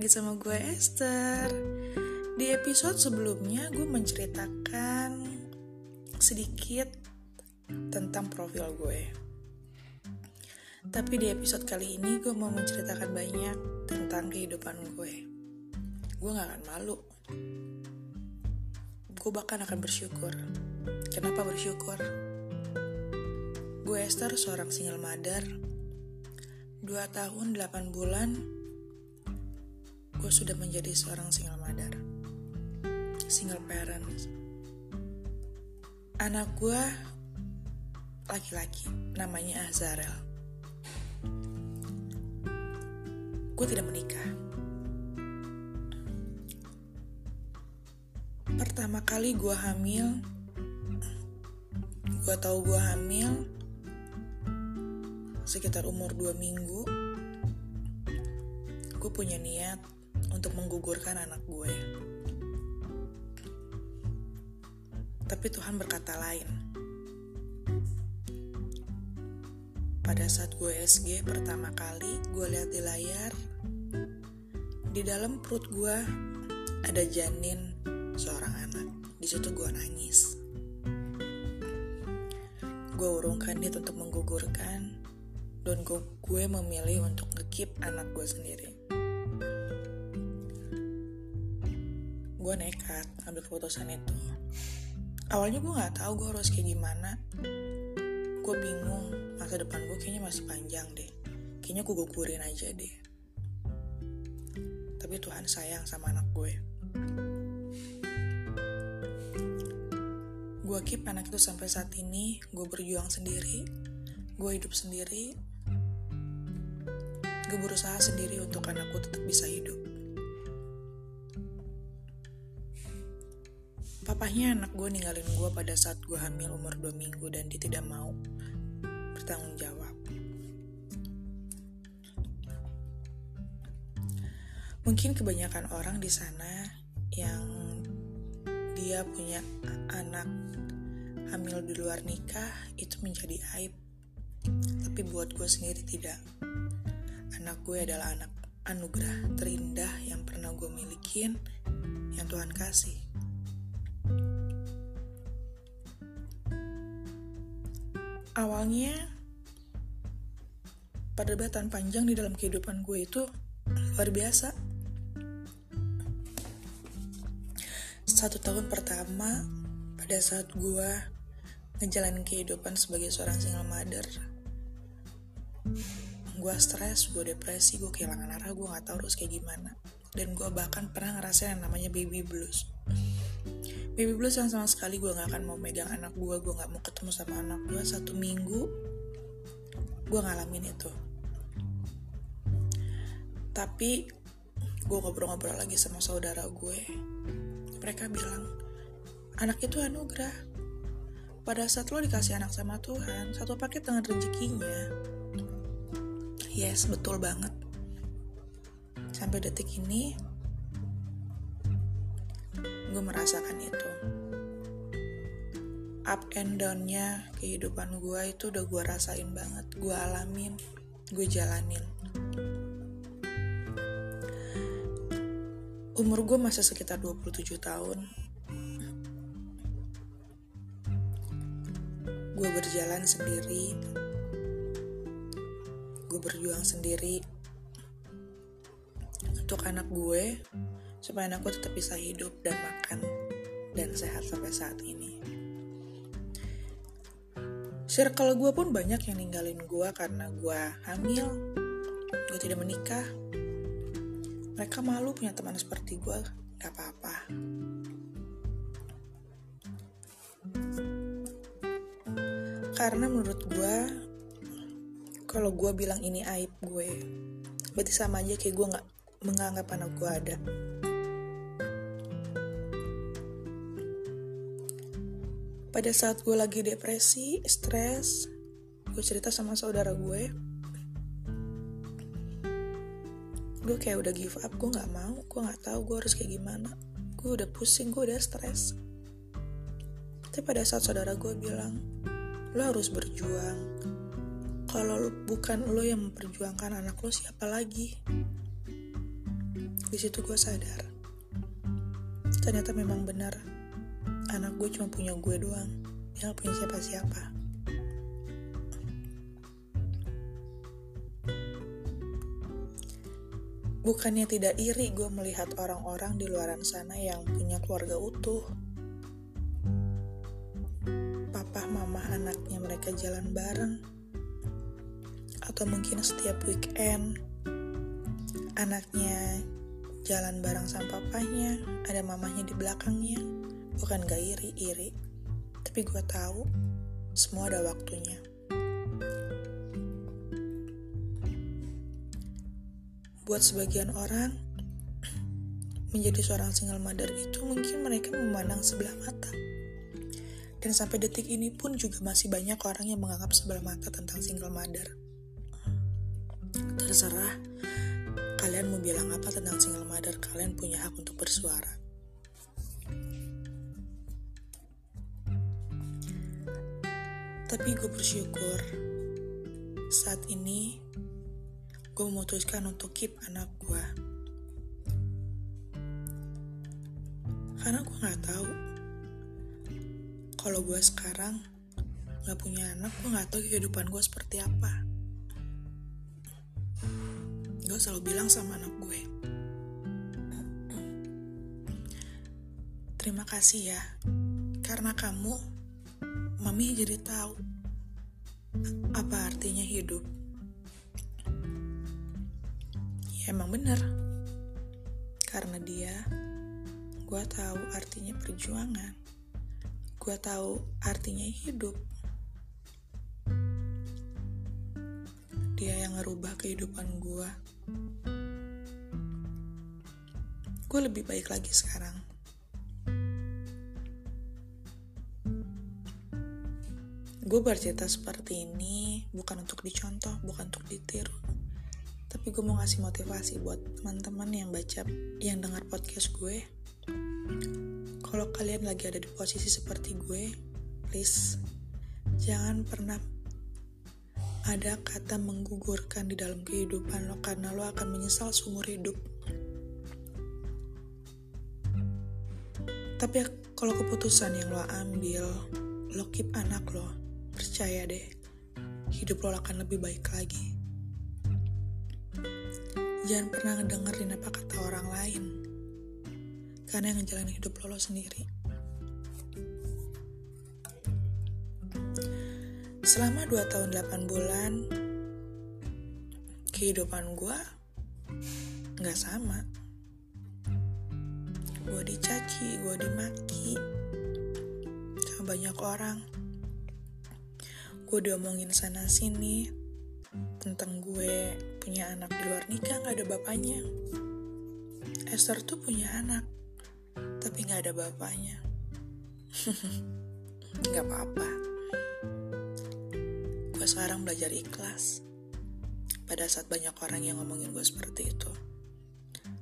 lagi sama gue Esther. Di episode sebelumnya gue menceritakan sedikit tentang profil gue. Tapi di episode kali ini gue mau menceritakan banyak tentang kehidupan gue. Gue gak akan malu. Gue bahkan akan bersyukur. Kenapa bersyukur? Gue Esther seorang single mother. 2 tahun 8 bulan gue sudah menjadi seorang single mother, single parents. Anak gue laki-laki, namanya Azarel. Gue tidak menikah. Pertama kali gue hamil, gue tahu gue hamil sekitar umur 2 minggu. Gue punya niat untuk menggugurkan anak gue. Tapi Tuhan berkata lain. Pada saat gue SG pertama kali, gue lihat di layar, di dalam perut gue ada janin seorang anak. Di situ gue nangis. Gue urungkan dia untuk menggugurkan, dan gue memilih untuk ngekip anak gue sendiri. Gue nekat ambil keputusan itu. Awalnya gue nggak tahu gue harus kayak gimana. Gue bingung masa depan gue kayaknya masih panjang deh. Kayaknya gue gugurin aja deh. Tapi Tuhan sayang sama anak gue. Gue keep anak itu sampai saat ini gue berjuang sendiri gue hidup sendiri gue berusaha sendiri untuk anakku tetap bisa hidup Papahnya anak gue ninggalin gue pada saat gue hamil umur 2 minggu dan dia tidak mau bertanggung jawab. Mungkin kebanyakan orang di sana yang dia punya anak hamil di luar nikah itu menjadi aib. Tapi buat gue sendiri tidak. Anak gue adalah anak anugerah terindah yang pernah gue milikin yang Tuhan kasih. Awalnya perdebatan panjang di dalam kehidupan gue itu luar biasa. Satu tahun pertama pada saat gue ngejalanin kehidupan sebagai seorang single mother, gue stres, gue depresi, gue kehilangan arah, gue gak tahu harus kayak gimana. Dan gue bahkan pernah ngerasain yang namanya baby blues baby blues yang sama sekali gue gak akan mau megang anak gue gue gak mau ketemu sama anak gue satu minggu gue ngalamin itu. Tapi gue ngobrol-ngobrol lagi sama saudara gue. Mereka bilang anak itu anugerah. Pada saat lo dikasih anak sama Tuhan satu paket dengan rezekinya. Yes betul banget. Sampai detik ini gue merasakan itu. Up and downnya kehidupan gue itu udah gue rasain banget gue alamin gue jalanin. Umur gue masih sekitar 27 tahun. Gue berjalan sendiri. Gue berjuang sendiri. Untuk anak gue supaya anakku tetap bisa hidup dan makan dan sehat sampai saat ini. Circle gue pun banyak yang ninggalin gue karena gue hamil, gue tidak menikah. Mereka malu punya teman seperti gue, gak apa-apa. Karena menurut gue, kalau gue bilang ini aib gue, berarti sama aja kayak gue gak menganggap anak gue ada. Pada saat gue lagi depresi, stres, gue cerita sama saudara gue. Gue kayak udah give up, gue gak mau, gue gak tahu gue harus kayak gimana. Gue udah pusing, gue udah stres. Tapi pada saat saudara gue bilang, lo harus berjuang. Kalau bukan lo yang memperjuangkan anak lo, siapa lagi? di situ gue sadar ternyata memang benar anak gue cuma punya gue doang. Dia gak punya siapa-siapa. Bukannya tidak iri gue melihat orang-orang di luaran sana yang punya keluarga utuh. Papa mama anaknya mereka jalan bareng. Atau mungkin setiap weekend anaknya jalan bareng sama papanya, ada mamanya di belakangnya. Bukan gak iri-iri, tapi gue tahu semua ada waktunya. Buat sebagian orang, menjadi seorang single mother itu mungkin mereka memandang sebelah mata. Dan sampai detik ini pun juga masih banyak orang yang menganggap sebelah mata tentang single mother. Terserah, Kalian mau bilang apa tentang single mother? Kalian punya hak untuk bersuara. Tapi gue bersyukur saat ini gue memutuskan untuk keep anak gue. Karena gue gak tahu kalau gue sekarang gak punya anak, gue gak tahu kehidupan gue seperti apa gue selalu bilang sama anak gue terima kasih ya karena kamu mami jadi tahu apa artinya hidup. Ya emang bener. Karena dia gue tahu artinya perjuangan. Gue tahu artinya hidup. Dia yang ngerubah kehidupan gue gue lebih baik lagi sekarang. Gue bercerita seperti ini bukan untuk dicontoh, bukan untuk ditiru. Tapi gue mau ngasih motivasi buat teman-teman yang baca, yang dengar podcast gue. Kalau kalian lagi ada di posisi seperti gue, please jangan pernah ada kata menggugurkan di dalam kehidupan lo karena lo akan menyesal seumur hidup. Tapi kalau keputusan yang lo ambil, lo keep anak lo, percaya deh, hidup lo akan lebih baik lagi. Jangan pernah ngedengerin apa kata orang lain, karena yang ngejalanin hidup lo, lo sendiri. Selama 2 tahun 8 bulan, kehidupan gue gak sama. Gue dicaci, gue dimaki sama banyak orang. Gue diomongin sana sini. Tentang gue punya anak di luar nikah gak ada bapaknya. Esther tuh punya anak, tapi gak ada bapaknya. gak apa-apa. Gue sekarang belajar ikhlas. Pada saat banyak orang yang ngomongin gue seperti itu.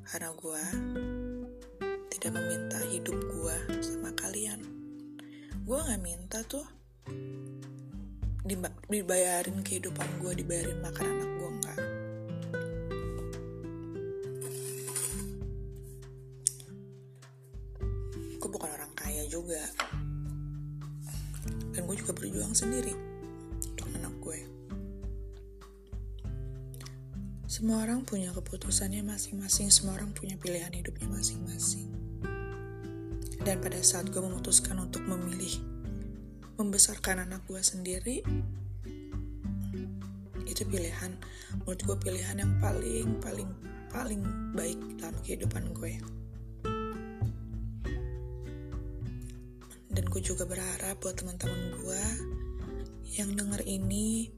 Karena gue tidak meminta hidup gue sama kalian. Gue gak minta tuh dibayarin kehidupan gue dibayarin makan anak gue enggak. Gue bukan orang kaya juga. Dan gue juga berjuang sendiri Semua orang punya keputusannya masing-masing, semua orang punya pilihan hidupnya masing-masing. Dan pada saat gue memutuskan untuk memilih membesarkan anak gue sendiri, itu pilihan, menurut gue pilihan yang paling, paling, paling baik dalam kehidupan gue. Dan gue juga berharap buat teman-teman gue yang denger ini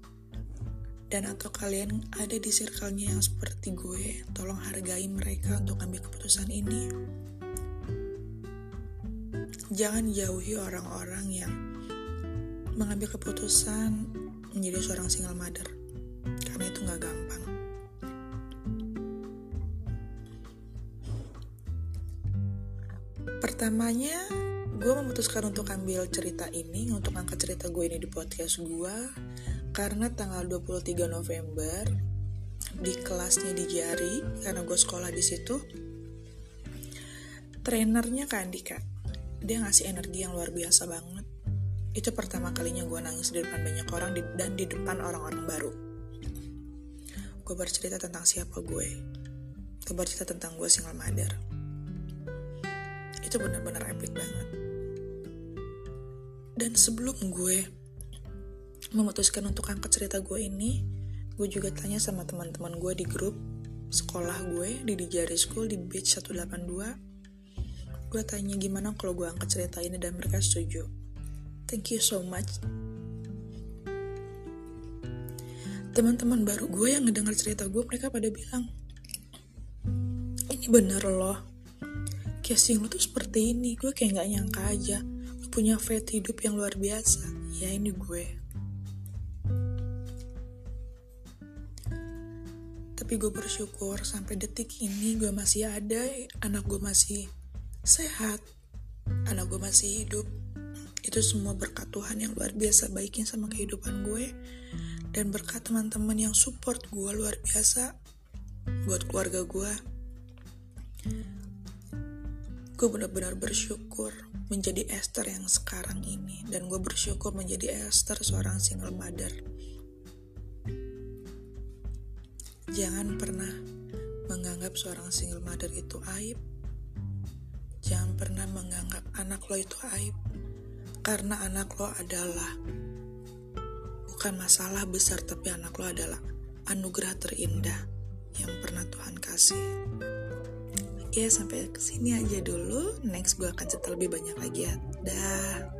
dan atau kalian ada di circle-nya yang seperti gue, tolong hargai mereka untuk ambil keputusan ini. Jangan jauhi orang-orang yang mengambil keputusan menjadi seorang single mother, karena itu gak gampang. Pertamanya, gue memutuskan untuk ambil cerita ini, untuk angkat cerita gue ini di podcast gue, karena tanggal 23 November di kelasnya di Jari karena gue sekolah di situ trainernya Kak Andika. Dia ngasih energi yang luar biasa banget itu pertama kalinya gue nangis di depan banyak orang di, dan di depan orang-orang baru. Gue bercerita tentang siapa gue. Gue bercerita tentang gue single mother. Itu benar-benar epic banget. Dan sebelum gue memutuskan untuk angkat cerita gue ini gue juga tanya sama teman-teman gue di grup sekolah gue di Dijari School di Beach 182 gue tanya gimana kalau gue angkat cerita ini dan mereka setuju thank you so much. Teman-teman baru gue yang ngedengar cerita gue mereka pada bilang ini bener loh. Casing lo tuh seperti ini gue kayak nggak nyangka aja. Lo punya faith hidup yang luar biasa. Ya ini gue. Tapi gue bersyukur sampai detik ini gue masih ada anak gue masih sehat, anak gue masih hidup. Itu semua berkat Tuhan yang luar biasa baikin sama kehidupan gue dan berkat teman-teman yang support gue luar biasa buat keluarga gue. Gue benar-benar bersyukur menjadi Esther yang sekarang ini dan gue bersyukur menjadi Esther seorang single mother. Jangan pernah menganggap seorang single mother itu aib Jangan pernah menganggap anak lo itu aib, karena anak lo adalah bukan masalah besar, tapi anak lo adalah anugerah terindah yang pernah Tuhan kasih. Ya sampai ke sini aja dulu. Next gue akan cerita lebih banyak lagi ya. Dah.